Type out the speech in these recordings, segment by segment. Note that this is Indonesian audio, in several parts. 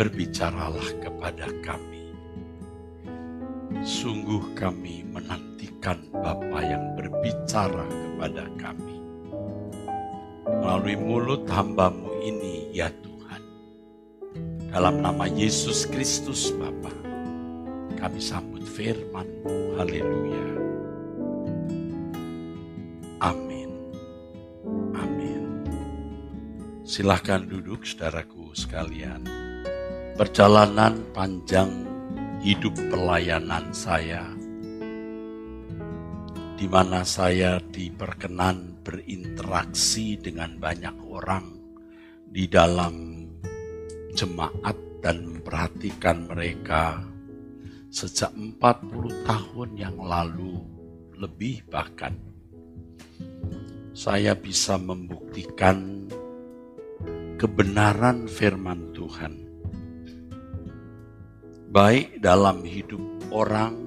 berbicaralah kepada kami. Sungguh kami menantikan Bapa yang berbicara kepada kami. Melalui mulut hambamu ini ya Tuhan. Dalam nama Yesus Kristus Bapa, kami sambut firman-Mu. Haleluya. Amin. Amin. Silahkan duduk saudaraku sekalian. Perjalanan panjang hidup pelayanan saya, di mana saya diperkenan berinteraksi dengan banyak orang di dalam jemaat dan memperhatikan mereka. Sejak 40 tahun yang lalu lebih bahkan saya bisa membuktikan kebenaran firman Tuhan baik dalam hidup orang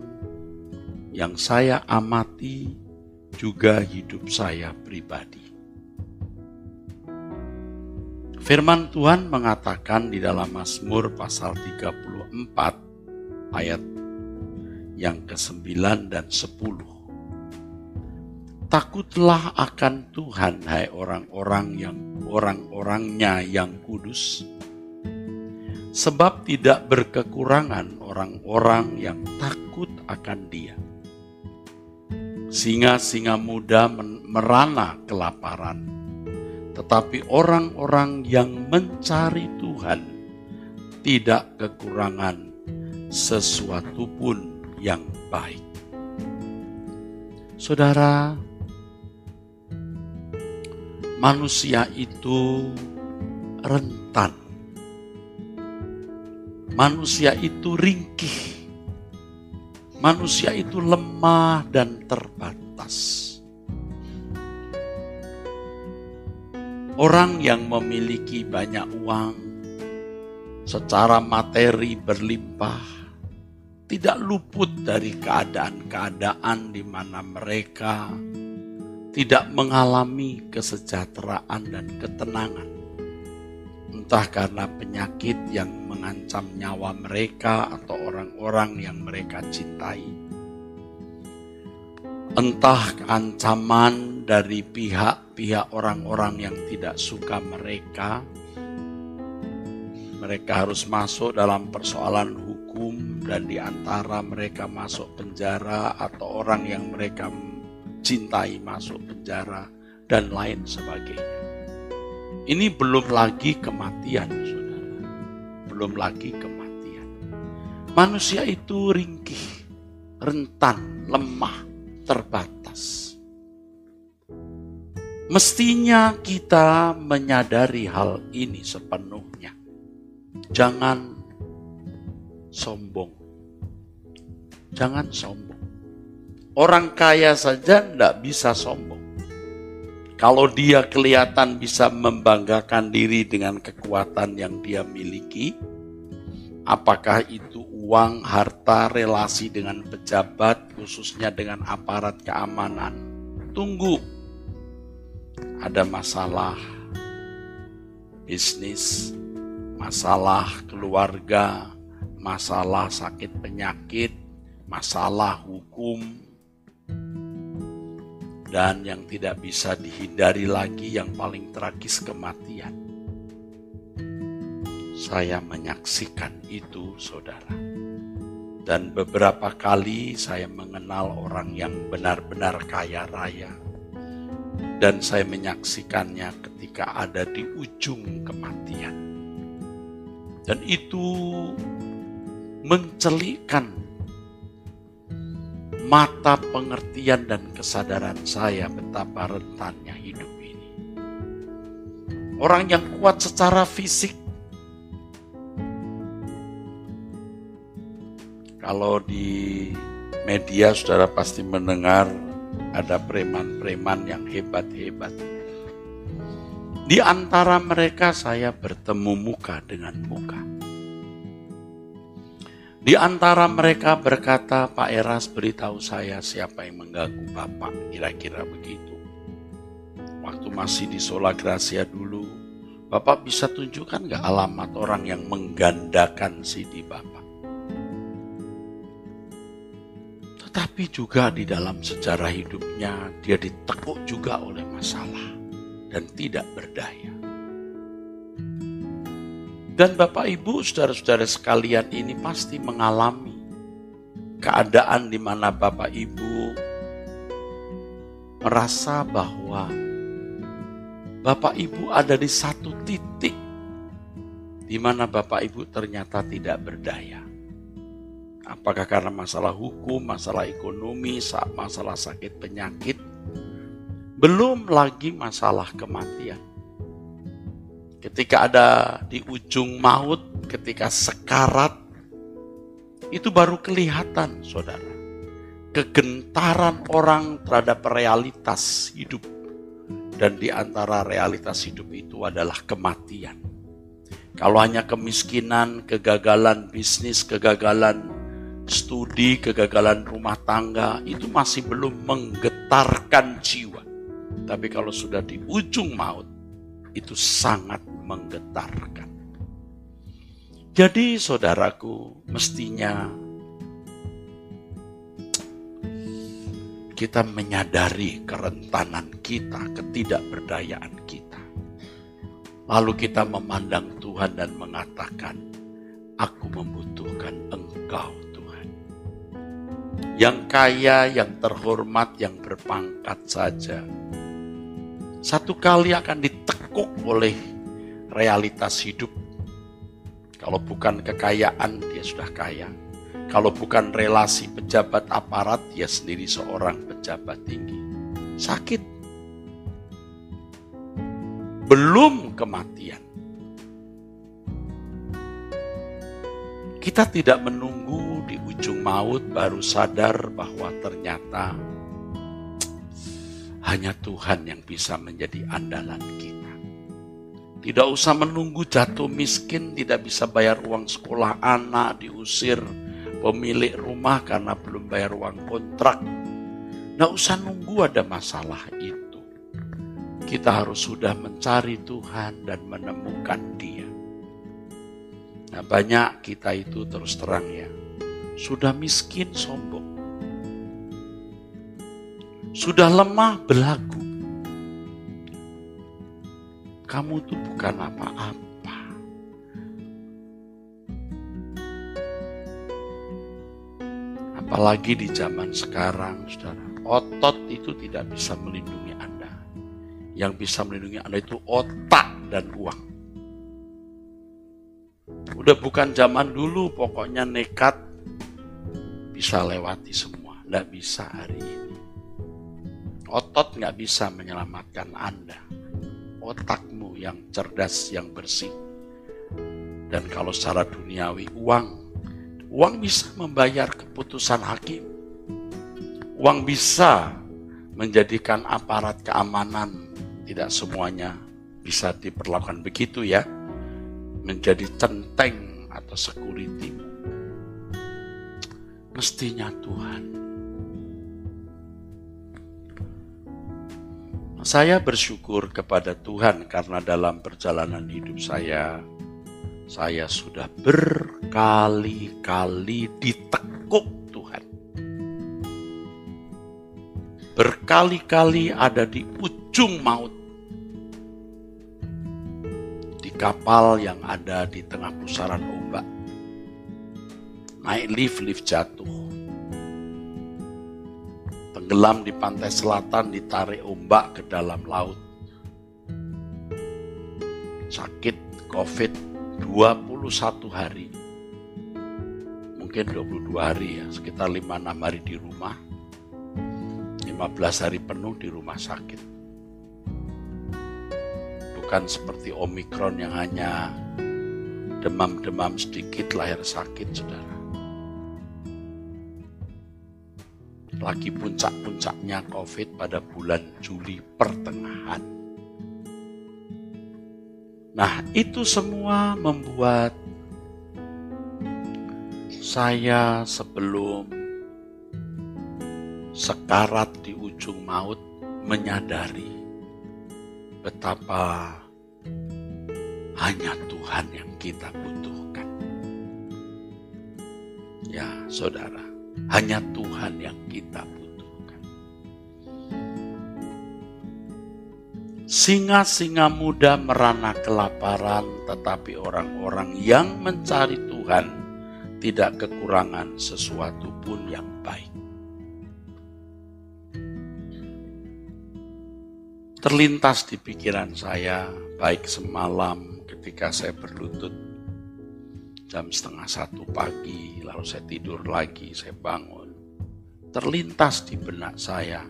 yang saya amati, juga hidup saya pribadi. Firman Tuhan mengatakan di dalam Mazmur pasal 34 ayat yang ke-9 dan 10. Takutlah akan Tuhan hai orang-orang yang orang-orangnya yang kudus sebab tidak berkekurangan orang-orang yang takut akan Dia. Singa-singa muda merana kelaparan, tetapi orang-orang yang mencari Tuhan tidak kekurangan sesuatu pun yang baik. Saudara, manusia itu rentan Manusia itu ringkih. Manusia itu lemah dan terbatas. Orang yang memiliki banyak uang secara materi berlimpah tidak luput dari keadaan-keadaan di mana mereka tidak mengalami kesejahteraan dan ketenangan entah karena penyakit yang mengancam nyawa mereka atau orang-orang yang mereka cintai, entah ancaman dari pihak-pihak orang-orang yang tidak suka mereka. Mereka harus masuk dalam persoalan hukum dan di antara mereka masuk penjara atau orang yang mereka cintai masuk penjara dan lain sebagainya. Ini belum lagi kematian, saudara. Belum lagi kematian. Manusia itu ringkih, rentan, lemah, terbatas. Mestinya kita menyadari hal ini sepenuhnya. Jangan sombong. Jangan sombong. Orang kaya saja tidak bisa sombong. Kalau dia kelihatan bisa membanggakan diri dengan kekuatan yang dia miliki, apakah itu uang, harta, relasi dengan pejabat, khususnya dengan aparat keamanan, tunggu. Ada masalah bisnis, masalah keluarga, masalah sakit penyakit, masalah hukum, dan yang tidak bisa dihindari lagi yang paling tragis kematian. Saya menyaksikan itu, saudara. Dan beberapa kali saya mengenal orang yang benar-benar kaya raya. Dan saya menyaksikannya ketika ada di ujung kematian. Dan itu mencelikkan mata pengertian dan kesadaran saya betapa rentannya hidup ini. Orang yang kuat secara fisik, kalau di media saudara pasti mendengar ada preman-preman yang hebat-hebat. Di antara mereka saya bertemu muka dengan muka. Di antara mereka berkata, Pak Eras beritahu saya siapa yang mengganggu Bapak, kira-kira begitu. Waktu masih di Sola Gracia dulu, Bapak bisa tunjukkan nggak alamat orang yang menggandakan CD Bapak? Tetapi juga di dalam sejarah hidupnya dia ditekuk juga oleh masalah dan tidak berdaya. Dan Bapak Ibu, saudara-saudara sekalian ini pasti mengalami keadaan di mana Bapak Ibu merasa bahwa Bapak Ibu ada di satu titik di mana Bapak Ibu ternyata tidak berdaya. Apakah karena masalah hukum, masalah ekonomi, masalah sakit penyakit, belum lagi masalah kematian. Ketika ada di ujung maut, ketika sekarat, itu baru kelihatan, saudara. Kegentaran orang terhadap realitas hidup dan di antara realitas hidup itu adalah kematian. Kalau hanya kemiskinan, kegagalan bisnis, kegagalan studi, kegagalan rumah tangga, itu masih belum menggetarkan jiwa. Tapi kalau sudah di ujung maut, itu sangat menggetarkan. Jadi saudaraku, mestinya kita menyadari kerentanan kita, ketidakberdayaan kita. Lalu kita memandang Tuhan dan mengatakan, aku membutuhkan engkau Tuhan. Yang kaya, yang terhormat, yang berpangkat saja. Satu kali akan ditekuk oleh realitas hidup. Kalau bukan kekayaan, dia sudah kaya kalau bukan relasi pejabat aparat, dia sendiri seorang pejabat tinggi. Sakit. Belum kematian. Kita tidak menunggu di ujung maut baru sadar bahwa ternyata hanya Tuhan yang bisa menjadi andalan kita. Tidak usah menunggu jatuh miskin, tidak bisa bayar uang sekolah anak, diusir, pemilik rumah karena belum bayar uang kontrak. Nggak usah nunggu ada masalah itu. Kita harus sudah mencari Tuhan dan menemukan dia. Nah banyak kita itu terus terang ya. Sudah miskin sombong. Sudah lemah belagu. Kamu tuh bukan apa-apa Apalagi di zaman sekarang, saudara. Otot itu tidak bisa melindungi Anda. Yang bisa melindungi Anda itu otak dan uang. Udah bukan zaman dulu, pokoknya nekat bisa lewati semua. Nggak bisa hari ini. Otot nggak bisa menyelamatkan Anda. Otakmu yang cerdas, yang bersih. Dan kalau secara duniawi, uang Uang bisa membayar keputusan hakim. Uang bisa menjadikan aparat keamanan tidak semuanya bisa diperlakukan begitu ya. Menjadi centeng atau security. Mestinya Tuhan. Saya bersyukur kepada Tuhan karena dalam perjalanan hidup saya saya sudah berkali-kali ditekuk Tuhan. Berkali-kali ada di ujung maut. Di kapal yang ada di tengah pusaran ombak. Naik lift, lift jatuh. Tenggelam di pantai selatan, ditarik ombak ke dalam laut. Sakit, covid, 21 hari. Mungkin 22 hari ya, sekitar 5-6 hari di rumah. 15 hari penuh di rumah sakit. Bukan seperti Omikron yang hanya demam-demam sedikit lahir sakit, saudara. Lagi puncak-puncaknya COVID pada bulan Juli pertengahan. Nah, itu semua membuat saya sebelum sekarat di ujung maut menyadari betapa hanya Tuhan yang kita butuhkan. Ya, saudara, hanya Tuhan yang kita butuhkan. Singa-singa muda merana kelaparan, tetapi orang-orang yang mencari Tuhan tidak kekurangan sesuatu pun yang baik. Terlintas di pikiran saya, baik semalam ketika saya berlutut jam setengah satu pagi, lalu saya tidur lagi, saya bangun. Terlintas di benak saya,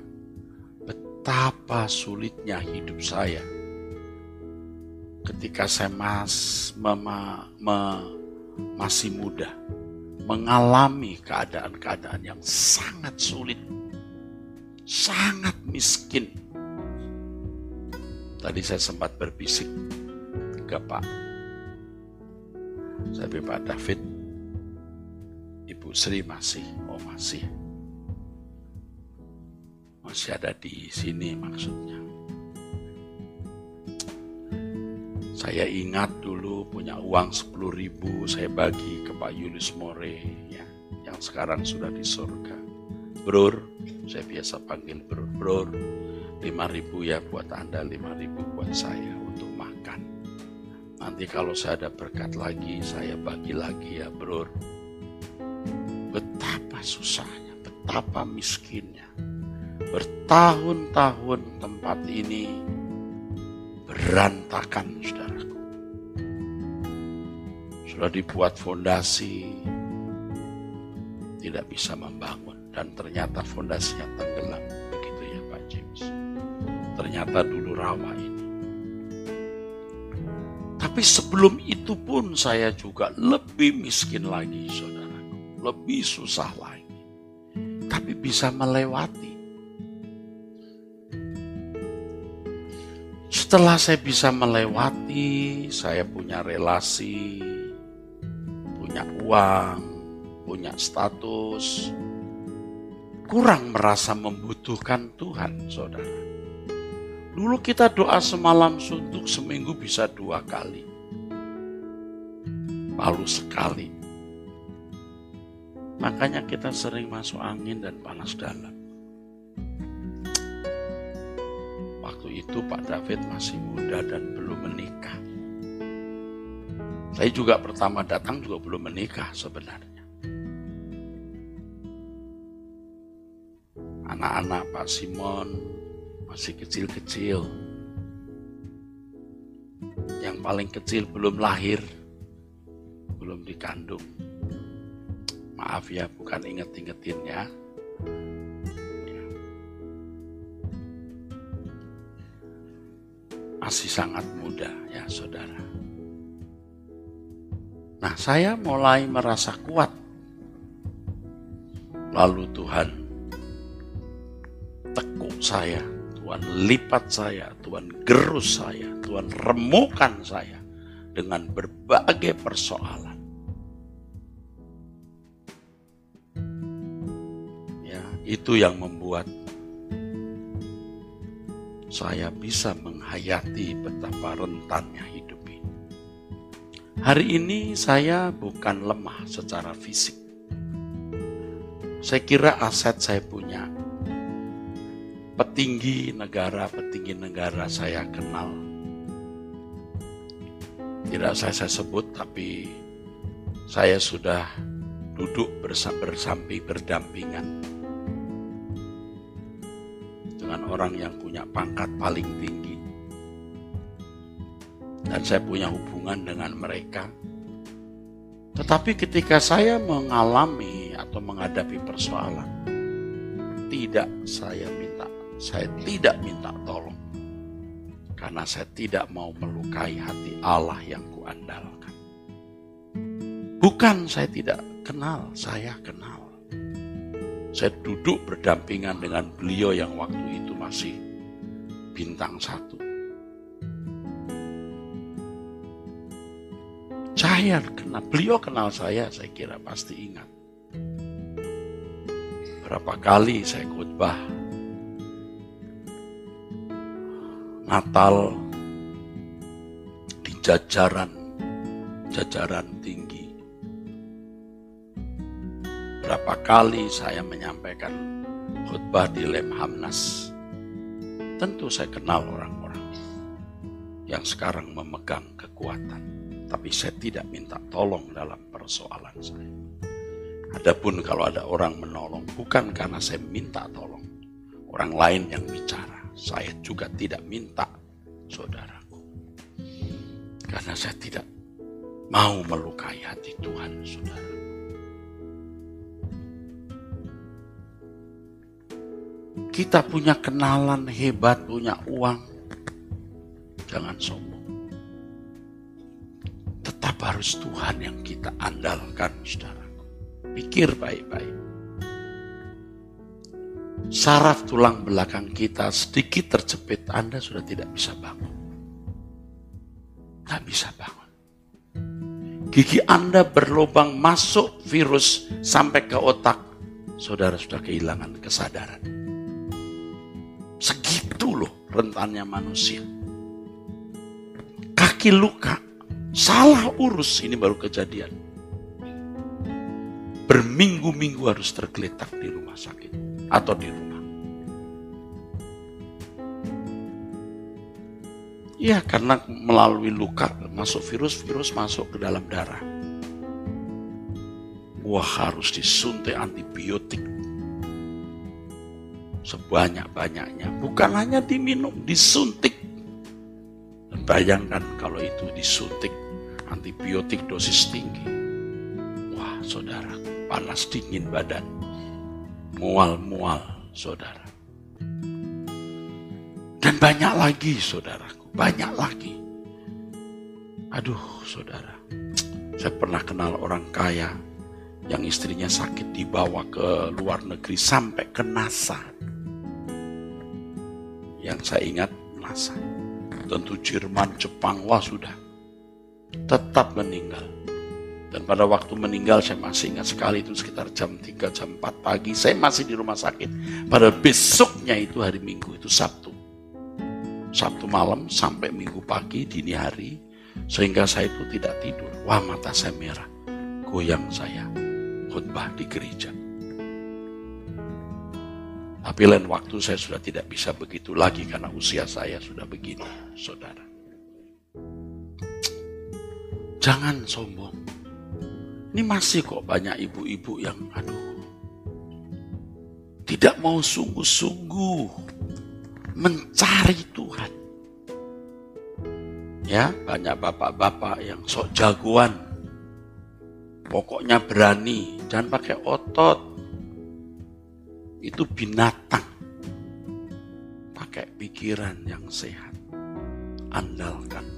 betapa sulitnya hidup saya ketika saya mas, mema, me, masih muda, mengalami keadaan-keadaan yang sangat sulit, sangat miskin, Tadi saya sempat berbisik ke Pak. Saya Pak David, Sri masih, oh masih. Masih ada di sini maksudnya. Saya ingat dulu punya uang 10 ribu saya bagi ke Pak Yunus More ya, yang sekarang sudah di surga. Bror, saya biasa panggil bror, bror, 5000 ya buat Anda, 5000 buat saya untuk makan. Nanti kalau saya ada berkat lagi, saya bagi lagi ya bro. Susahnya, betapa miskinnya. Bertahun-tahun tempat ini berantakan saudaraku. Sudah dibuat fondasi, tidak bisa membangun. Dan ternyata fondasinya tenggelam ternyata dulu rawa ini. Tapi sebelum itu pun saya juga lebih miskin lagi, saudaraku. Lebih susah lagi. Tapi bisa melewati. Setelah saya bisa melewati, saya punya relasi, punya uang, punya status, kurang merasa membutuhkan Tuhan, saudara. Dulu kita doa semalam suntuk seminggu bisa dua kali. Lalu sekali. Makanya kita sering masuk angin dan panas dalam. Waktu itu Pak David masih muda dan belum menikah. Saya juga pertama datang juga belum menikah sebenarnya. Anak-anak Pak Simon, masih kecil-kecil. Yang paling kecil belum lahir, belum dikandung. Maaf ya, bukan inget-ingetin ya. Masih sangat muda ya saudara. Nah saya mulai merasa kuat. Lalu Tuhan tekuk saya Tuhan lipat saya, Tuhan gerus saya, Tuhan remukan saya dengan berbagai persoalan. Itu yang membuat saya bisa menghayati betapa rentannya hidup ini. Hari ini saya bukan lemah secara fisik. Saya kira aset saya punya petinggi negara, petinggi negara saya kenal. Tidak saya, saya sebut, tapi saya sudah duduk bersampi berdampingan dengan orang yang punya pangkat paling tinggi. Dan saya punya hubungan dengan mereka. Tetapi ketika saya mengalami atau menghadapi persoalan, tidak saya minta saya tidak minta tolong karena saya tidak mau melukai hati Allah yang kuandalkan. Bukan saya tidak kenal, saya kenal. Saya duduk berdampingan dengan beliau yang waktu itu masih bintang satu. Saya kenal, beliau kenal saya, saya kira pasti ingat. Berapa kali saya khotbah Natal di jajaran jajaran tinggi. Berapa kali saya menyampaikan khutbah di Lemhamnas. Tentu saya kenal orang-orang yang sekarang memegang kekuatan, tapi saya tidak minta tolong dalam persoalan saya. Adapun kalau ada orang menolong, bukan karena saya minta tolong, orang lain yang bicara, saya juga tidak minta, saudaraku. Karena saya tidak mau melukai hati Tuhan, saudara. Kita punya kenalan hebat, punya uang. Jangan sombong. Tetap harus Tuhan yang kita andalkan, saudara. Pikir baik-baik. Saraf tulang belakang kita sedikit terjepit, Anda sudah tidak bisa bangun. Tidak bisa bangun. Gigi Anda berlubang masuk virus sampai ke otak, saudara sudah kehilangan kesadaran. Segitu loh rentannya manusia. Kaki luka, salah urus, ini baru kejadian berminggu-minggu harus tergeletak di rumah sakit atau di rumah. Ya, karena melalui luka masuk virus, virus masuk ke dalam darah. Wah harus disuntik antibiotik sebanyak-banyaknya. Bukan hanya diminum, disuntik. Dan bayangkan kalau itu disuntik antibiotik dosis tinggi. Wah saudara, panas dingin badan. Mual-mual, saudara. Dan banyak lagi, saudaraku. Banyak lagi. Aduh, saudara. Saya pernah kenal orang kaya yang istrinya sakit dibawa ke luar negeri sampai ke NASA. Yang saya ingat NASA. Tentu Jerman, Jepang, wah sudah. Tetap meninggal dan pada waktu meninggal saya masih ingat sekali itu sekitar jam 3, jam 4 pagi. Saya masih di rumah sakit. Pada besoknya itu hari Minggu, itu Sabtu. Sabtu malam sampai Minggu pagi, dini hari. Sehingga saya itu tidak tidur. Wah mata saya merah. Goyang saya. Khutbah di gereja. Tapi lain waktu saya sudah tidak bisa begitu lagi karena usia saya sudah begini, saudara. Jangan sombong. Ini masih kok banyak ibu-ibu yang aduh tidak mau sungguh-sungguh mencari Tuhan. Ya, banyak bapak-bapak yang sok jagoan. Pokoknya berani, jangan pakai otot. Itu binatang. Pakai pikiran yang sehat. Andalkan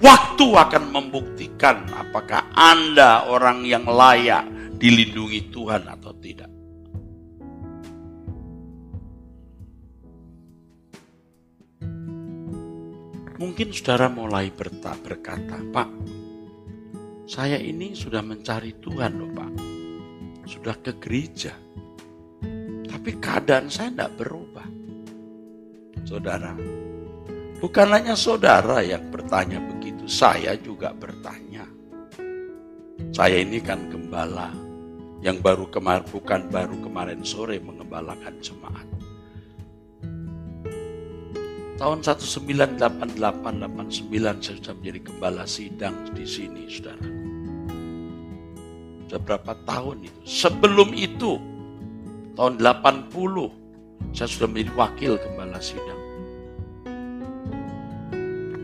Waktu akan membuktikan apakah Anda orang yang layak dilindungi Tuhan atau tidak. Mungkin saudara mulai berkata, Pak, saya ini sudah mencari Tuhan loh Pak. Sudah ke gereja. Tapi keadaan saya tidak berubah. Saudara, bukan hanya saudara yang bertanya begitu saya juga bertanya. Saya ini kan gembala yang baru kemarin bukan baru kemarin sore mengembalakan jemaat. Tahun 1988-89 saya sudah menjadi gembala sidang di sini, saudara. Sudah berapa tahun itu? Sebelum itu, tahun 80, saya sudah menjadi wakil gembala sidang.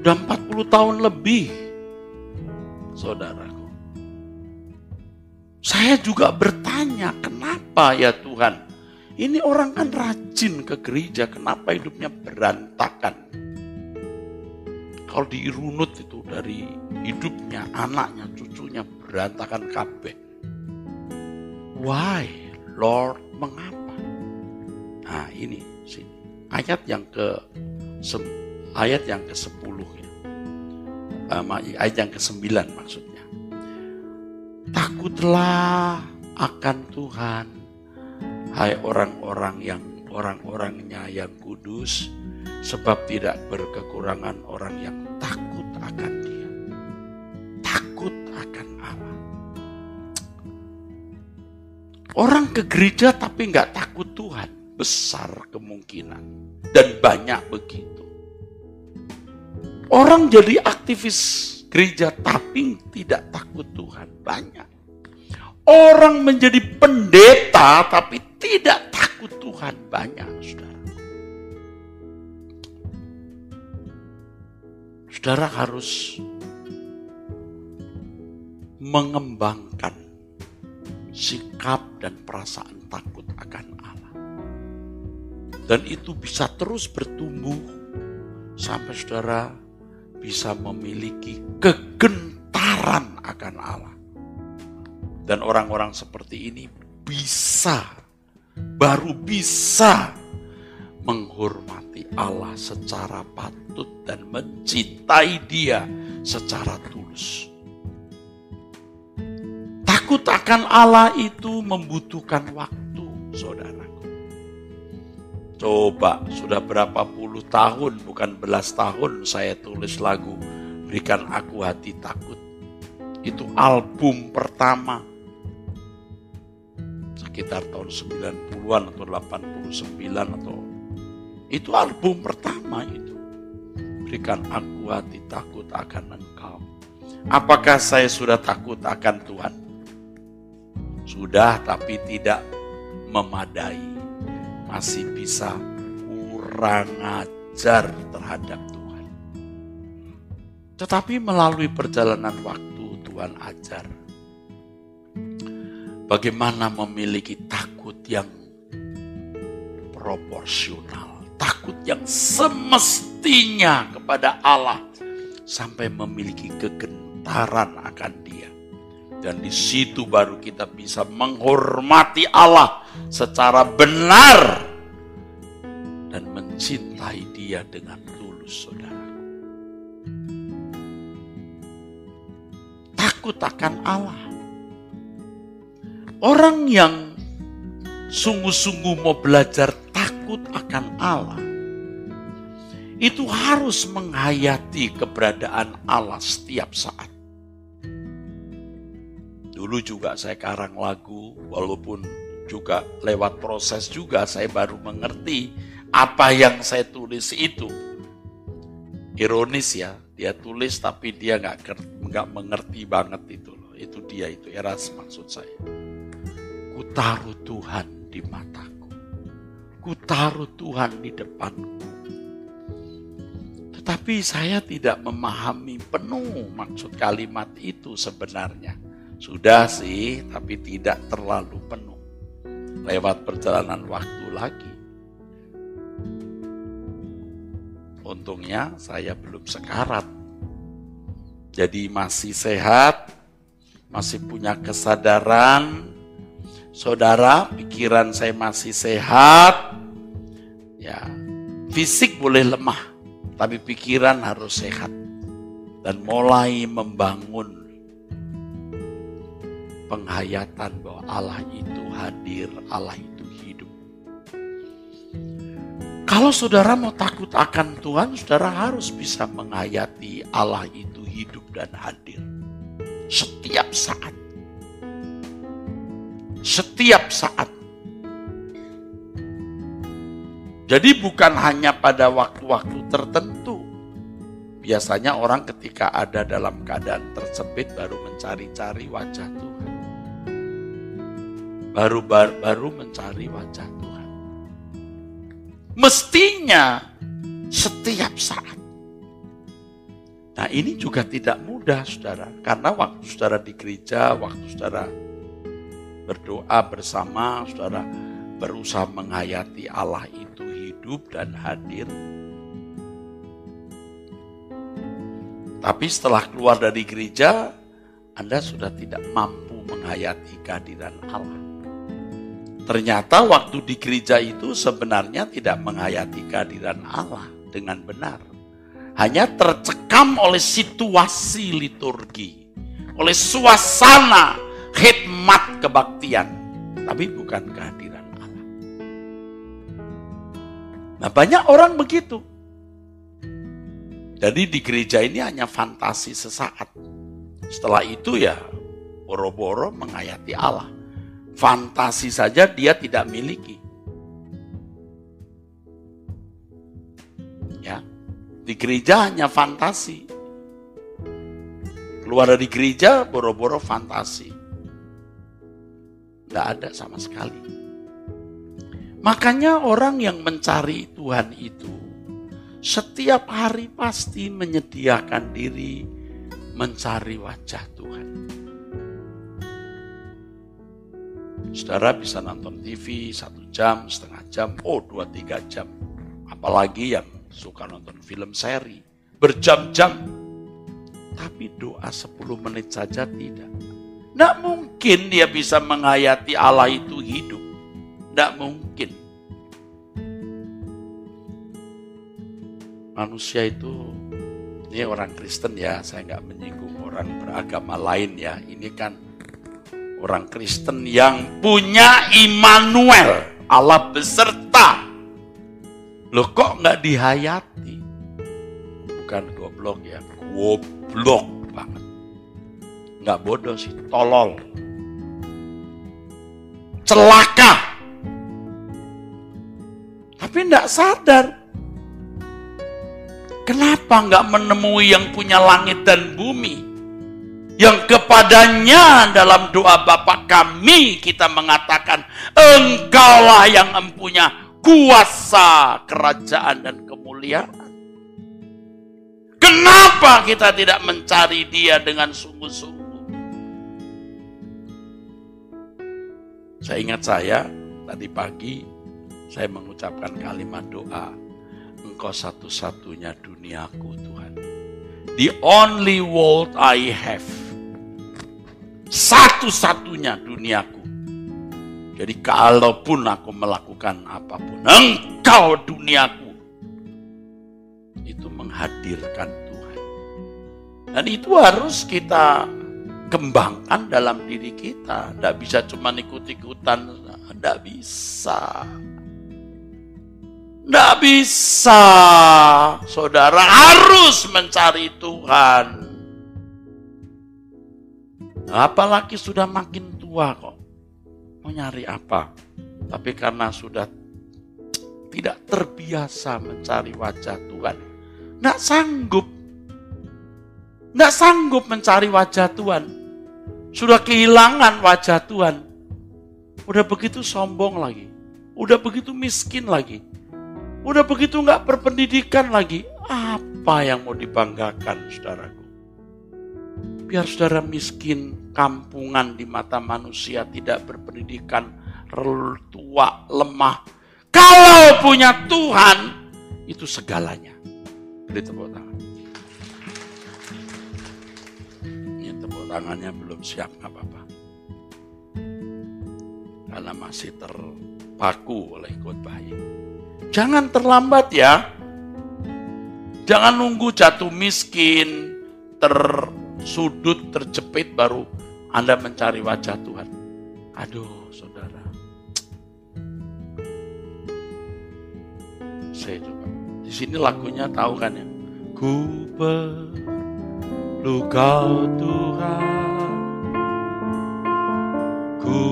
Sudah 40 tahun lebih, saudaraku. Saya juga bertanya, kenapa ya Tuhan? Ini orang kan rajin ke gereja, kenapa hidupnya berantakan? Kalau diirunut itu dari hidupnya, anaknya, cucunya berantakan kabeh. Why, Lord, mengapa? Nah ini sini ayat yang ke ayat yang ke-10 ya. ayat yang ke-9 maksudnya. Takutlah akan Tuhan, hai orang-orang yang orang-orangnya yang kudus, sebab tidak berkekurangan orang yang takut ke gereja tapi nggak takut Tuhan. Besar kemungkinan. Dan banyak begitu. Orang jadi aktivis gereja tapi tidak takut Tuhan. Banyak. Orang menjadi pendeta tapi tidak takut Tuhan. Banyak, saudara. Saudara harus mengembangkan sikap dan perasaan takut akan Allah. Dan itu bisa terus bertumbuh sampai saudara bisa memiliki kegentaran akan Allah. Dan orang-orang seperti ini bisa, baru bisa menghormati Allah secara patut dan mencintai dia secara tulus. Takut akan Allah itu membutuhkan waktu, saudaraku. Coba, sudah berapa puluh tahun, bukan belas tahun saya tulis lagu Berikan Aku Hati Takut. Itu album pertama. Sekitar tahun 90-an atau 89 atau itu album pertama itu. Berikan aku hati takut akan engkau. Apakah saya sudah takut akan Tuhan? Sudah tapi tidak memadai. Masih bisa kurang ajar terhadap Tuhan. Tetapi melalui perjalanan waktu Tuhan ajar. Bagaimana memiliki takut yang proporsional. Takut yang semestinya kepada Allah. Sampai memiliki kegentaran akan dia dan di situ baru kita bisa menghormati Allah secara benar dan mencintai Dia dengan tulus, saudara. Takut akan Allah. Orang yang sungguh-sungguh mau belajar takut akan Allah, itu harus menghayati keberadaan Allah setiap saat. Dulu juga saya karang lagu, walaupun juga lewat proses juga saya baru mengerti apa yang saya tulis itu. Ironis ya, dia tulis tapi dia nggak nggak mengerti banget itu loh. Itu dia itu eras maksud saya. Ku taruh Tuhan di mataku. Ku taruh Tuhan di depanku. Tetapi saya tidak memahami penuh maksud kalimat itu sebenarnya. Sudah sih, tapi tidak terlalu penuh. Lewat perjalanan waktu lagi. Untungnya saya belum sekarat. Jadi masih sehat, masih punya kesadaran. Saudara, pikiran saya masih sehat. Ya, fisik boleh lemah, tapi pikiran harus sehat. Dan mulai membangun penghayatan bahwa Allah itu hadir, Allah itu hidup. Kalau saudara mau takut akan Tuhan, saudara harus bisa menghayati Allah itu hidup dan hadir. Setiap saat. Setiap saat. Jadi bukan hanya pada waktu-waktu tertentu. Biasanya orang ketika ada dalam keadaan tersebut baru mencari-cari wajah Tuhan baru baru mencari wajah Tuhan. Mestinya setiap saat. Nah ini juga tidak mudah saudara. Karena waktu saudara di gereja, waktu saudara berdoa bersama, saudara berusaha menghayati Allah itu hidup dan hadir. Tapi setelah keluar dari gereja, Anda sudah tidak mampu menghayati kehadiran Allah. Ternyata waktu di gereja itu sebenarnya tidak menghayati kehadiran Allah dengan benar. Hanya tercekam oleh situasi liturgi, oleh suasana khidmat kebaktian, tapi bukan kehadiran Allah. Nah banyak orang begitu. Jadi di gereja ini hanya fantasi sesaat. Setelah itu ya boro-boro menghayati Allah Fantasi saja dia tidak miliki. Ya, di gereja hanya fantasi. Keluar dari gereja boro-boro fantasi. Tidak ada sama sekali. Makanya orang yang mencari Tuhan itu setiap hari pasti menyediakan diri mencari wajah Tuhan. Saudara bisa nonton TV satu jam, setengah jam, oh dua tiga jam. Apalagi yang suka nonton film seri, berjam-jam. Tapi doa 10 menit saja tidak. Tidak mungkin dia bisa menghayati Allah itu hidup. Tidak mungkin. Manusia itu, ini orang Kristen ya, saya nggak menyinggung orang beragama lain ya. Ini kan orang Kristen yang punya Immanuel, Allah beserta. Loh kok nggak dihayati? Bukan goblok ya, goblok banget. Nggak bodoh sih, tolol. Celaka. Tapi nggak sadar. Kenapa nggak menemui yang punya langit dan bumi? Yang kepadanya dalam doa Bapa kami kita mengatakan, Engkaulah yang mempunyai kuasa kerajaan dan kemuliaan. Kenapa kita tidak mencari dia dengan sungguh-sungguh? Saya ingat saya tadi pagi saya mengucapkan kalimat doa Engkau satu-satunya duniaku Tuhan. The only world I have. Satu-satunya duniaku. Jadi kalaupun aku melakukan apa pun, engkau duniaku. Itu menghadirkan Tuhan. Dan itu harus kita kembangkan dalam diri kita. Tidak bisa cuma ikut-ikutan, tidak bisa. Tidak bisa. Saudara harus mencari Tuhan. Apalagi sudah makin tua kok. Mau nyari apa? Tapi karena sudah tidak terbiasa mencari wajah Tuhan. Tidak sanggup. Tidak sanggup mencari wajah Tuhan. Sudah kehilangan wajah Tuhan. Udah begitu sombong lagi. Udah begitu miskin lagi Udah begitu nggak berpendidikan lagi. Apa yang mau dibanggakan saudaraku? Biar saudara miskin, kampungan di mata manusia, tidak berpendidikan, tua, lemah. Kalau punya Tuhan, itu segalanya. Beri tepuk tangan. Ini tepuk tangannya belum siap, nggak apa-apa. Karena masih terpaku oleh khotbah ini. Jangan terlambat ya. Jangan nunggu jatuh miskin, tersudut, terjepit baru Anda mencari wajah Tuhan. Aduh, saudara. Saya coba. Di sini lagunya tahu kan ya? Ku perlu kau Tuhan. Ku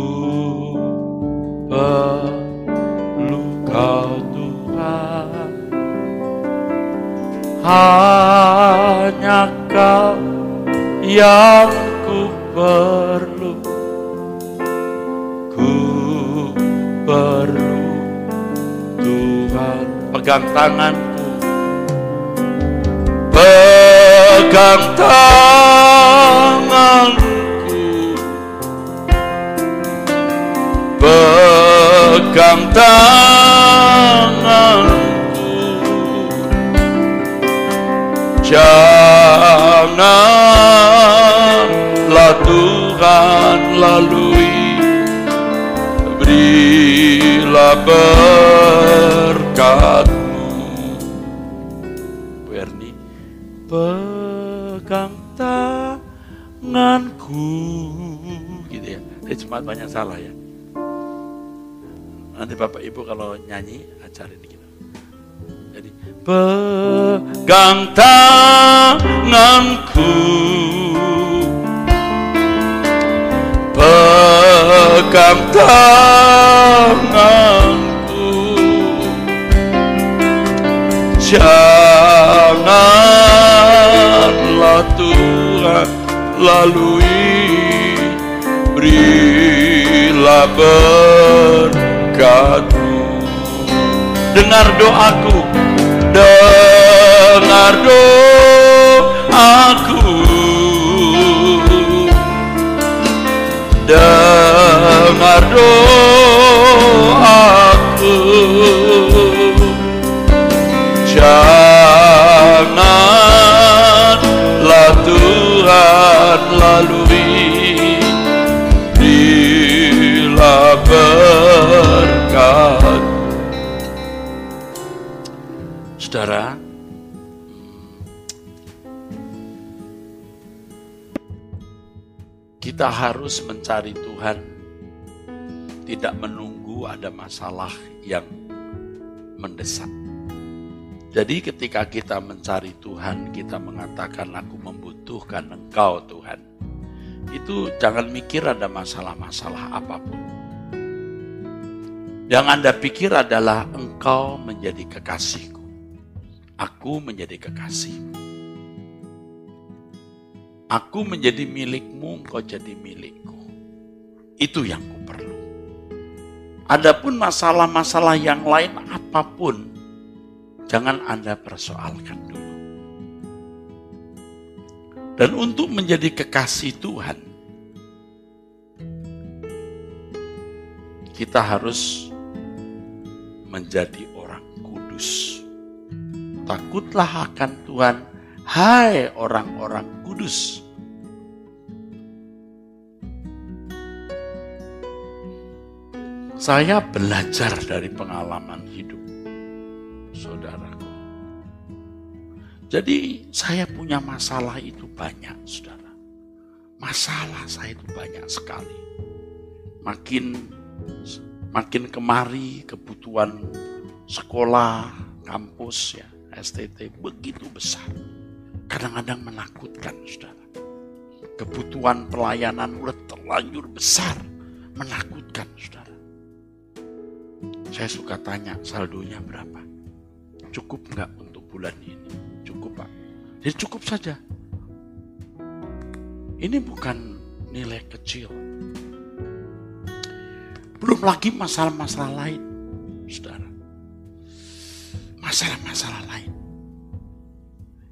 perlu kau hanya kau yang ku perlu. Ku perlu Tuhan. Pegang tanganku. Pegang tanganku. Pegang tanganku. Janganlah Tuhan lalui Berilah berkatmu. Berni Pegang tanganku. Gitu ya. Ini cuma banyak salah ya. Nanti Bapak Ibu kalau nyanyi ajarin gitu. Pegang tanganku genggam tanganku? Janganlah Tuhan lalui Berilah berkatmu Dengar doaku Dengar doaku dengar doaku janganlah Tuhan lalui bila berkat. Saudara, kita harus mencari Tuhan, tidak menunggu ada masalah yang mendesak. Jadi ketika kita mencari Tuhan, kita mengatakan aku membutuhkan Engkau Tuhan. Itu jangan mikir ada masalah-masalah apa pun. Yang Anda pikir adalah Engkau menjadi kekasihku. Aku menjadi kekasihmu. Aku menjadi milikmu, engkau jadi milikku. Itu yang ku perlu. Adapun masalah-masalah yang lain apa pun, jangan Anda persoalkan dulu. Dan untuk menjadi kekasih Tuhan, kita harus menjadi orang kudus. Takutlah akan Tuhan, hai orang-orang kudus. Saya belajar dari pengalaman hidup saudaraku. Jadi saya punya masalah itu banyak, saudara. Masalah saya itu banyak sekali. Makin makin kemari kebutuhan sekolah, kampus ya, STT begitu besar kadang-kadang menakutkan, saudara. Kebutuhan pelayanan udah terlanjur besar, menakutkan, saudara. Saya suka tanya saldonya berapa? Cukup nggak untuk bulan ini? Cukup pak? Jadi cukup saja. Ini bukan nilai kecil. Belum lagi masalah-masalah lain, saudara. Masalah-masalah lain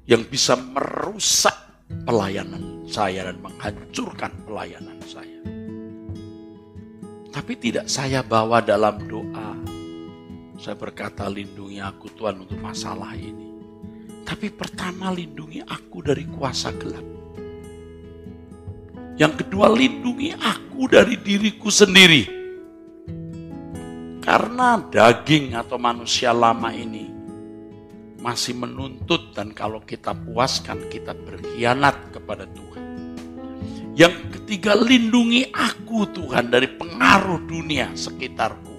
yang bisa merusak pelayanan saya dan menghancurkan pelayanan saya. Tapi tidak saya bawa dalam doa. Saya berkata lindungi aku Tuhan untuk masalah ini. Tapi pertama lindungi aku dari kuasa gelap. Yang kedua lindungi aku dari diriku sendiri. Karena daging atau manusia lama ini masih menuntut dan kalau kita puaskan kita berkhianat kepada Tuhan. Yang ketiga lindungi aku Tuhan dari pengaruh dunia sekitarku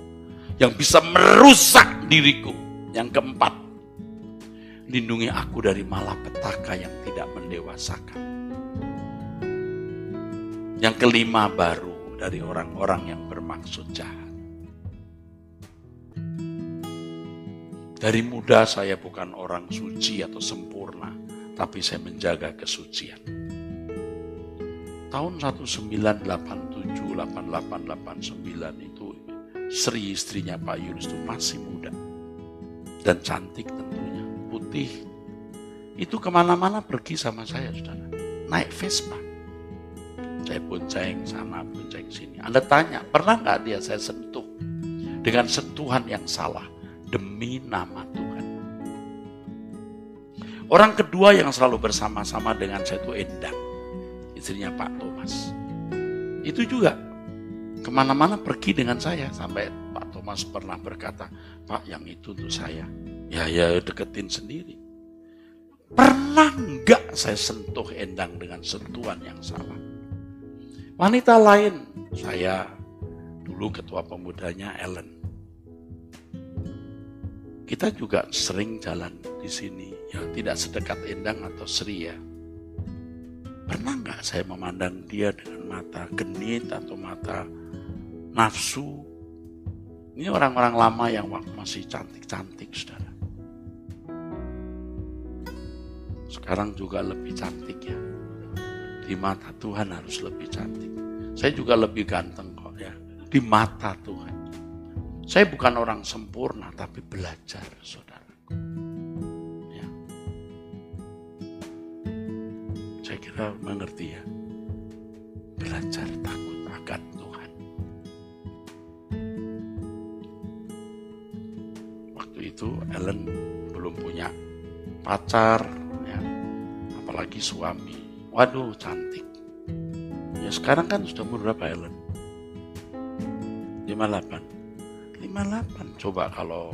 yang bisa merusak diriku. Yang keempat, lindungi aku dari malapetaka yang tidak mendewasakan. Yang kelima baru dari orang-orang yang bermaksud jahat. Dari muda saya bukan orang suci atau sempurna, tapi saya menjaga kesucian. Tahun 1987, 88, 89 itu Sri istrinya Pak Yunus itu masih muda. Dan cantik tentunya, putih. Itu ke mana-mana pergi sama saya, saudara. Naik Vespa. Saya bonceng sana, bonceng sini. Anda tanya, pernah nggak dia saya sentuh? Dengan sentuhan yang salah demi nama Tuhan. Orang kedua yang selalu bersama-sama dengan saya itu Endang, istrinya Pak Thomas. Itu juga ke mana-mana pergi dengan saya sampai Pak Thomas pernah berkata, Pak yang itu untuk saya. Ya ya deketin sendiri. Pernah enggak saya sentuh Endang dengan sentuhan yang salah? Wanita lain, saya dulu ketua pemudanya Ellen kita juga sering jalan di sini, ya tidak sedekat Endang atau Sri ya. Pernah nggak saya memandang dia dengan mata genit atau mata nafsu. Ini orang-orang lama yang waktu masih cantik-cantik, saudara. Sekarang juga lebih cantik ya. Di mata Tuhan harus lebih cantik. Saya juga lebih ganteng kok ya. Di mata Tuhan. Saya bukan orang sempurna, tapi belajar, saudara. Ya. Saya kira mengerti ya. Belajar takut akan Tuhan. Itu Ellen belum punya pacar, ya. apalagi suami. Waduh, cantik. Ya sekarang kan sudah umur berapa Ellen? 58. 58. Coba kalau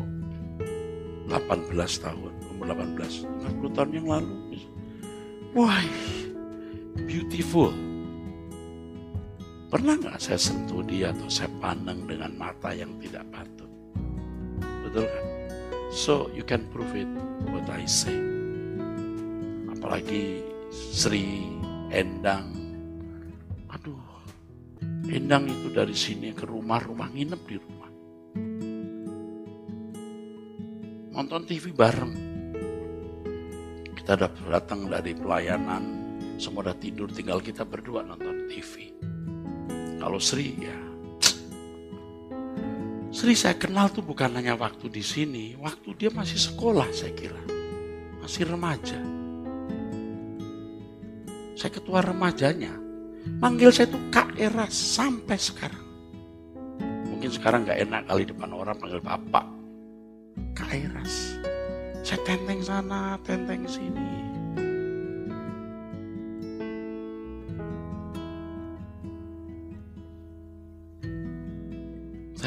18 tahun, umur 18, 40 tahun yang lalu. Wah, beautiful. Pernah nggak saya sentuh dia atau saya pandang dengan mata yang tidak patut? Betul kan? So you can prove it what I say. Apalagi Sri Endang. Aduh, Endang itu dari sini ke rumah-rumah nginep di rumah. nonton TV bareng. Kita datang dari pelayanan, semua udah tidur, tinggal kita berdua nonton TV. Kalau Sri ya, Sri saya kenal tuh bukan hanya waktu di sini, waktu dia masih sekolah saya kira, masih remaja. Saya ketua remajanya, manggil saya tuh Kak Eras sampai sekarang. Mungkin sekarang nggak enak kali depan orang panggil bapak, Kairas. Saya tenteng sana, tenteng sini.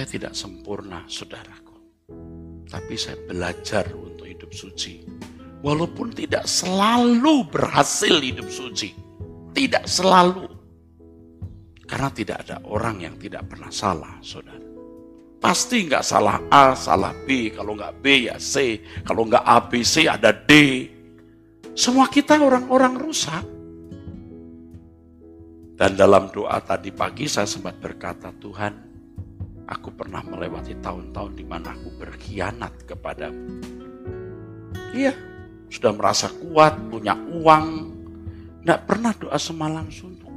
Saya tidak sempurna, saudaraku. Tapi saya belajar untuk hidup suci. Walaupun tidak selalu berhasil hidup suci. Tidak selalu. Karena tidak ada orang yang tidak pernah salah, saudara. Pasti nggak salah A, salah B. Kalau nggak B ya C. Kalau nggak A, B, C ada D. Semua kita orang-orang rusak. Dan dalam doa tadi pagi saya sempat berkata, Tuhan, aku pernah melewati tahun-tahun di mana aku berkhianat kepadamu. Iya, sudah merasa kuat, punya uang, nggak pernah doa semalam suntuk.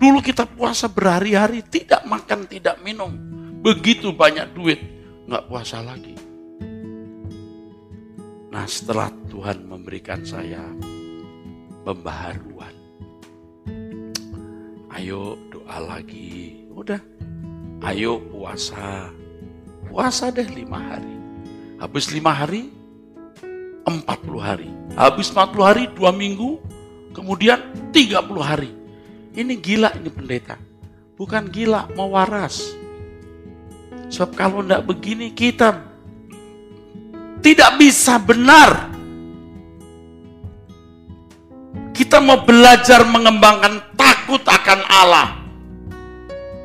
Dulu kita puasa berhari-hari, tidak makan, tidak minum begitu banyak duit, nggak puasa lagi. Nah setelah Tuhan memberikan saya pembaharuan, ayo doa lagi, udah, ayo puasa, puasa deh lima hari. Habis lima hari, empat puluh hari. Habis empat puluh hari, dua minggu, kemudian tiga puluh hari. Ini gila ini pendeta. Bukan gila, mau waras. Sebab kalau tidak begini kita tidak bisa benar. Kita mau belajar mengembangkan takut akan Allah.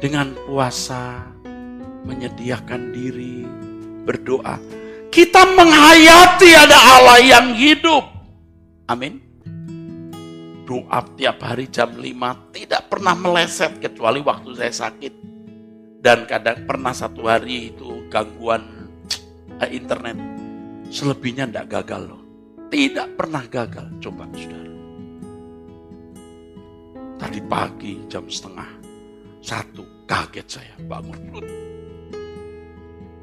Dengan puasa, menyediakan diri, berdoa. Kita menghayati ada Allah yang hidup. Amin. Doa tiap hari jam 5 tidak pernah meleset kecuali waktu saya sakit dan kadang pernah satu hari itu gangguan eh, internet. Selebihnya tidak gagal loh. Tidak pernah gagal. Coba saudara. Tadi pagi jam setengah satu kaget saya bangun.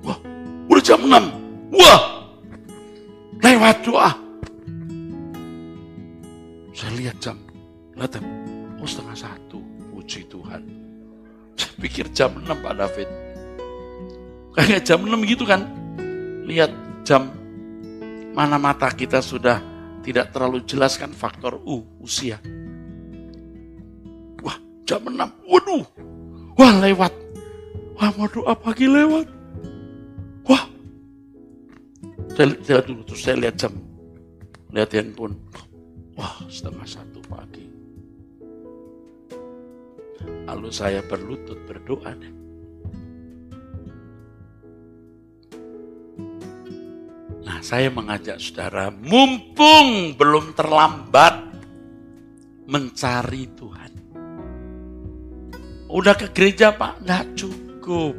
Wah, udah jam enam. Wah, lewat doa. Saya lihat jam, lihat oh setengah satu. Puji Tuhan saya pikir jam 6 Pak David. Kayak jam 6 gitu kan. Lihat jam mana mata kita sudah tidak terlalu jelas kan faktor U, usia. Wah, jam 6. Waduh. Wah, lewat. Wah, mau doa pagi lewat. Wah. Saya, saya dulu terus saya lihat jam. Lihat handphone. Wah, setengah satu pagi. Lalu saya berlutut berdoa. Nah, saya mengajak saudara, mumpung belum terlambat mencari Tuhan. Udah ke gereja Pak, nggak cukup.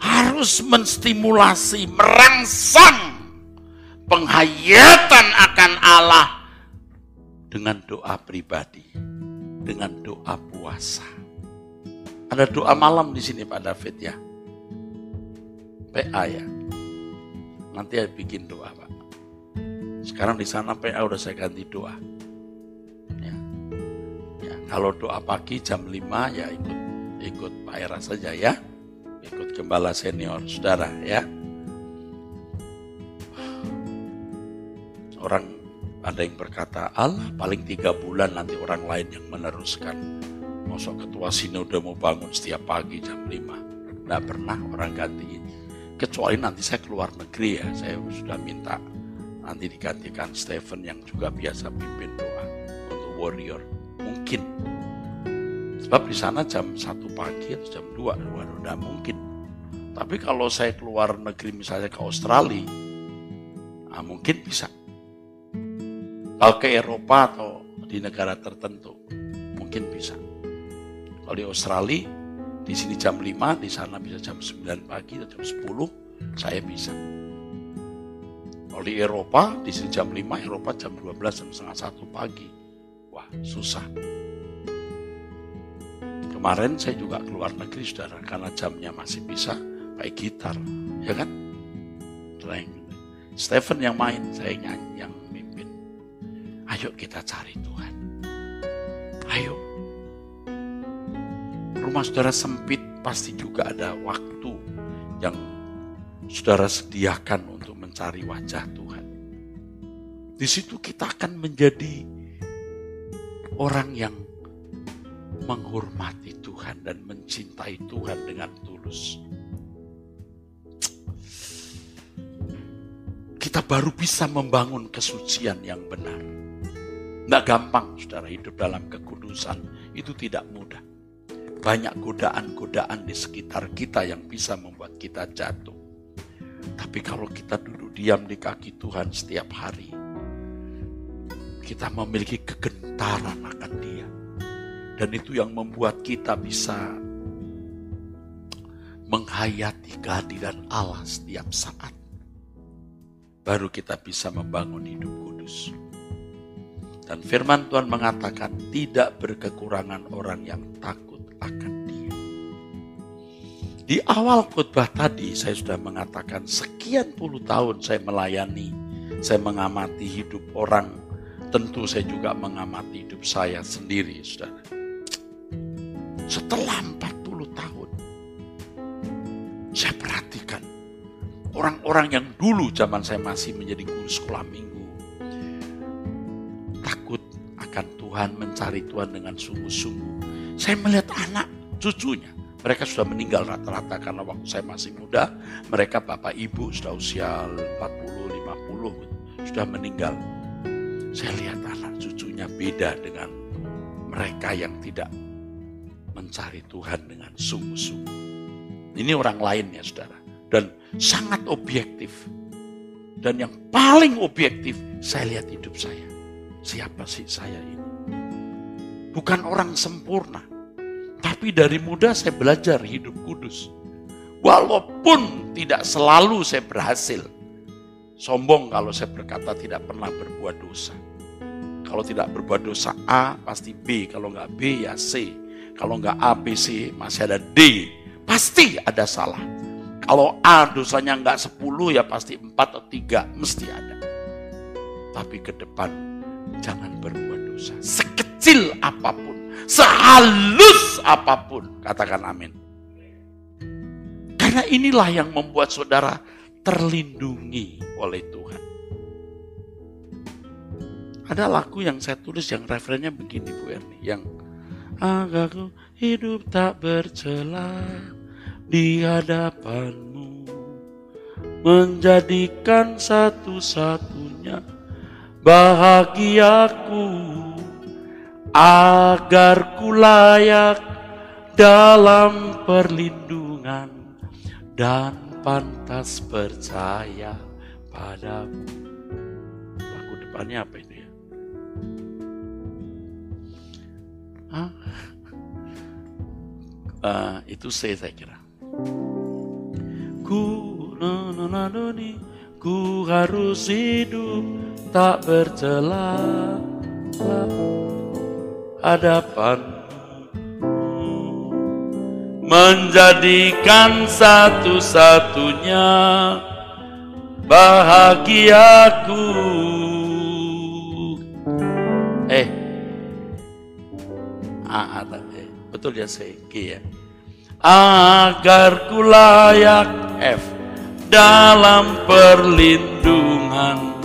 Harus menstimulasi, merangsang penghayatan akan Allah dengan doa pribadi, dengan doa puasa. Ada doa malam di sini Pak David ya. PA ya. Nanti saya bikin doa Pak. Sekarang di sana PA udah saya ganti doa. Kalau doa pagi jam 5 ya ikut ikut Pak Era saja ya. Ikut gembala senior saudara ya. Orang ada yang berkata, Allah paling tiga bulan nanti orang lain yang meneruskan. Masuk ketua sinode mau bangun setiap pagi jam 5. Tidak pernah orang gantiin. Kecuali nanti saya keluar negeri ya, saya sudah minta nanti digantikan Stephen yang juga biasa pimpin doa untuk warrior. Mungkin. Sebab di sana jam 1 pagi atau jam 2, waduh tidak mungkin. Tapi kalau saya keluar negeri misalnya ke Australia, nah mungkin bisa kalau ke Eropa atau di negara tertentu, mungkin bisa. Kalau di Australia, di sini jam 5, di sana bisa jam 9 pagi atau jam 10, saya bisa. Kalau di Eropa, di sini jam 5, Eropa jam 12, jam setengah 1 pagi. Wah, susah. Kemarin saya juga keluar negeri, saudara, karena jamnya masih bisa pakai gitar, ya kan? Stephen yang main, saya nyanyi, yang Ayo kita cari Tuhan. Ayo. Rumah saudara sempit pasti juga ada waktu yang saudara sediakan untuk mencari wajah Tuhan. Di situ kita akan menjadi orang yang menghormati Tuhan dan mencintai Tuhan dengan tulus. Kita baru bisa membangun kesucian yang benar. Tidak gampang, saudara, hidup dalam kekudusan. Itu tidak mudah. Banyak godaan-godaan di sekitar kita yang bisa membuat kita jatuh. Tapi kalau kita duduk diam di kaki Tuhan setiap hari, kita memiliki kegentaran akan dia. Dan itu yang membuat kita bisa menghayati kehadiran Allah setiap saat. Baru kita bisa membangun hidup kudus. Dan firman Tuhan mengatakan tidak berkekurangan orang yang takut akan dia. Di awal khotbah tadi saya sudah mengatakan sekian puluh tahun saya melayani, saya mengamati hidup orang, tentu saya juga mengamati hidup saya sendiri, saudara. Setelah 40 tahun, saya perhatikan orang-orang yang dulu zaman saya masih menjadi guru sekolah minggu, Tuhan, mencari Tuhan dengan sungguh-sungguh. Saya melihat anak cucunya, mereka sudah meninggal rata-rata karena waktu saya masih muda, mereka bapak ibu sudah usia 40, 50, sudah meninggal. Saya lihat anak cucunya beda dengan mereka yang tidak mencari Tuhan dengan sungguh-sungguh. Ini orang lain ya saudara. Dan sangat objektif. Dan yang paling objektif, saya lihat hidup saya. Siapa sih saya ini? bukan orang sempurna. Tapi dari muda saya belajar hidup kudus. Walaupun tidak selalu saya berhasil. Sombong kalau saya berkata tidak pernah berbuat dosa. Kalau tidak berbuat dosa A, pasti B. Kalau nggak B, ya C. Kalau nggak A, B, C, masih ada D. Pasti ada salah. Kalau A dosanya nggak 10, ya pasti 4 atau 3. Mesti ada. Tapi ke depan, jangan berbuat dosa. Sekecil apa pun, sehalus apa pun. Katakan amin. Karena inilah yang membuat saudara terlindungi oleh Tuhan. Ada lagu yang saya tulis yang referennya begini Bu Erni, yang agakku hidup tak bercela di hadapanmu menjadikan satu-satunya bahagiaku agar ku layak dalam perlindungan dan pantas percaya padamu. Lagu depannya apa itu Uh, itu C saya kira. Ku na ku harus hidup tak bercela hadapan menjadikan satu-satunya bahagiaku. Eh, A, A, eh, betul ya saya G ya. Agar ku layak F dalam perlindungan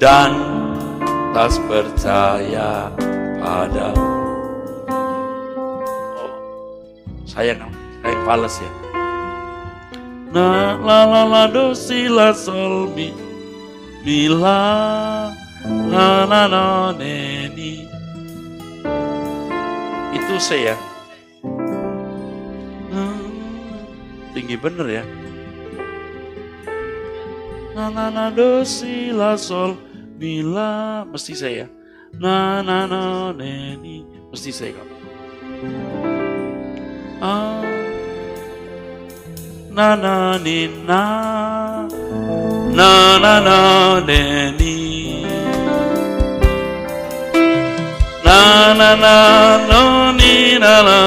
dan tas percaya pada. Oh, saya kan saya fales ya. Na la la la do si la sol mi mi la na na na ne ni itu saya hmm, tinggi bener ya. Na na na do si la sol mi la mesti saya. Na na na ne ni mesti saya kamu ah na na ni na na na na ne ni na na na no ni na na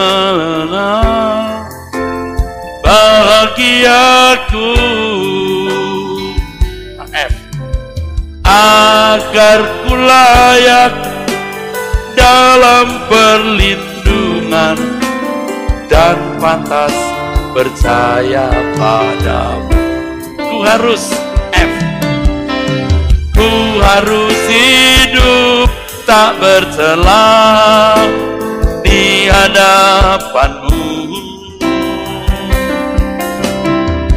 na bahagiaku F agar ku layak dalam perlindungan dan pantas percaya padamu. Ku harus F. Ku harus hidup tak bercela di hadapanmu.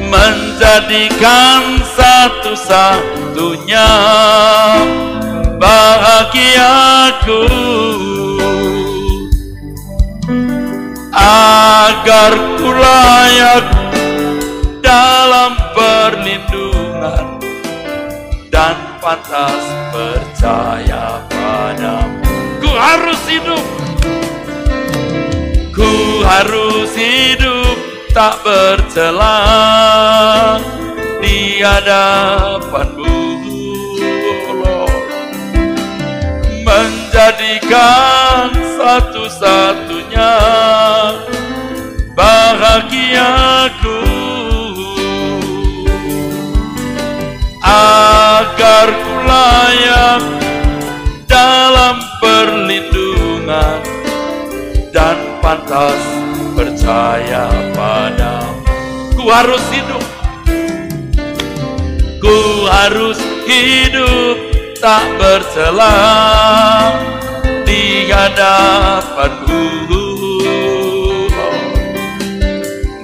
Menjadikan satu-satunya bahagiaku agar ku layak dalam perlindungan dan pantas harus hidup tak bercela di hadapanmu. Menjadikan satu-satunya bahagiaku agar ku layak dalam perlindungan dan pantas percaya padamu. Ku harus hidup. Ku harus hidup tak bercela di hadapanmu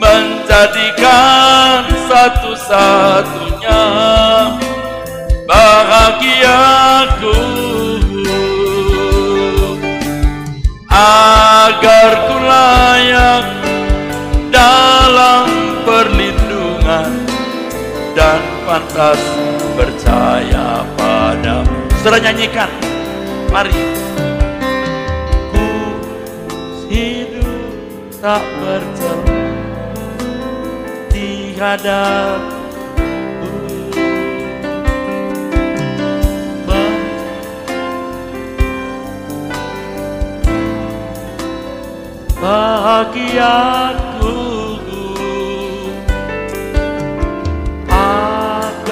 menjadikan satu-satunya bahagiaku. Agar ku layak dan pantas percaya padamu. Saudara nyanyikan, mari. Ku hidup tak bercela di hadap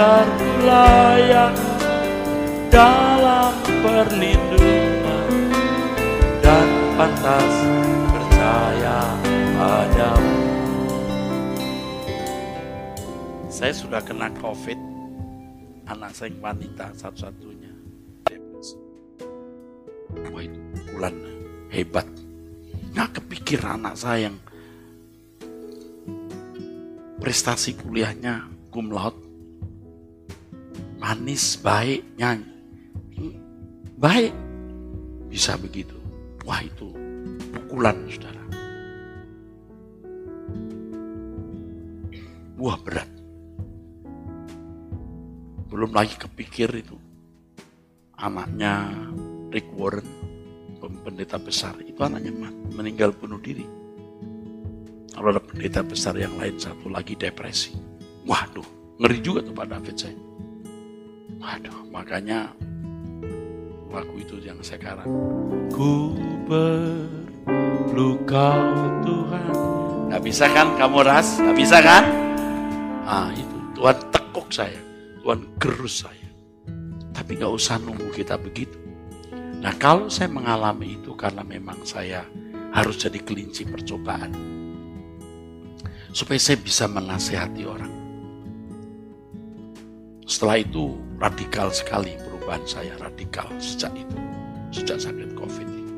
ku layak dalam perlindungan dan pantas percaya padamu. Saya sudah kena COVID, anak saya yang wanita satu-satunya. Wah itu pukulan hebat. Nggak kepikir anak saya yang prestasi kuliahnya cum laude, manis, baik, nyanyi, baik, bisa begitu. Wah itu pukulan saudara. Wah berat. Belum lagi kepikir itu. Anaknya Rick Warren, pendeta besar, itu anaknya meninggal bunuh diri. Kalau ada pendeta besar yang lain satu lagi depresi. Waduh, ngeri juga tuh Pak David saya. Waduh, makanya lagu itu yang sekarang. Ku perlu kau Tuhan. Gak bisa kan kamu ras? Gak bisa kan? Ah itu, Tuhan tekuk saya. Tuhan gerus saya. Tapi gak usah nunggu kita begitu. Nah kalau saya mengalami itu karena memang saya harus jadi kelinci percobaan. Supaya saya bisa menasehati orang. Setelah itu radikal sekali perubahan saya, radikal sejak itu. Sejak sakit covid ini.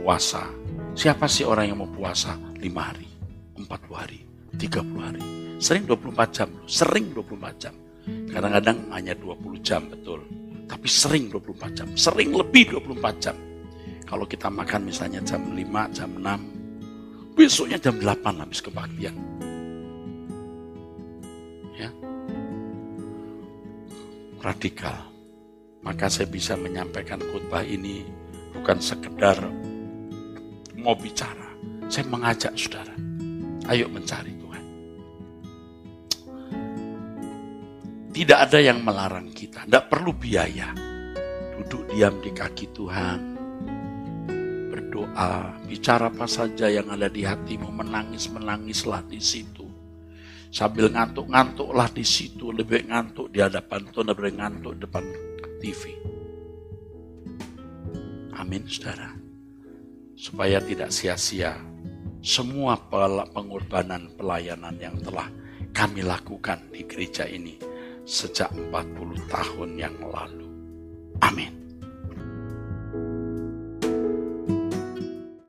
Puasa. Siapa sih orang yang mau puasa 5 hari, 40 hari, 30 hari. Sering 24 jam, sering 24 jam. Kadang-kadang hanya 20 jam betul. Tapi sering 24 jam, sering lebih 24 jam. Kalau kita makan misalnya jam 5, jam 6, besoknya jam 8 habis kebaktian. Radikal. Maka saya bisa menyampaikan khutbah ini bukan sekedar mau bicara. Saya mengajak saudara, ayo mencari Tuhan. Tidak ada yang melarang kita, tidak perlu biaya. Duduk diam di kaki Tuhan, berdoa, bicara apa saja yang ada di hatimu, menangis-menangislah di situ. Sambil ngantuk-ngantuklah di situ, lebih ngantuk di hadapan Tuhan, lebih ngantuk di depan TV. Amin, saudara. Supaya tidak sia-sia semua pengorbanan pelayanan yang telah kami lakukan di gereja ini sejak 40 tahun yang lalu.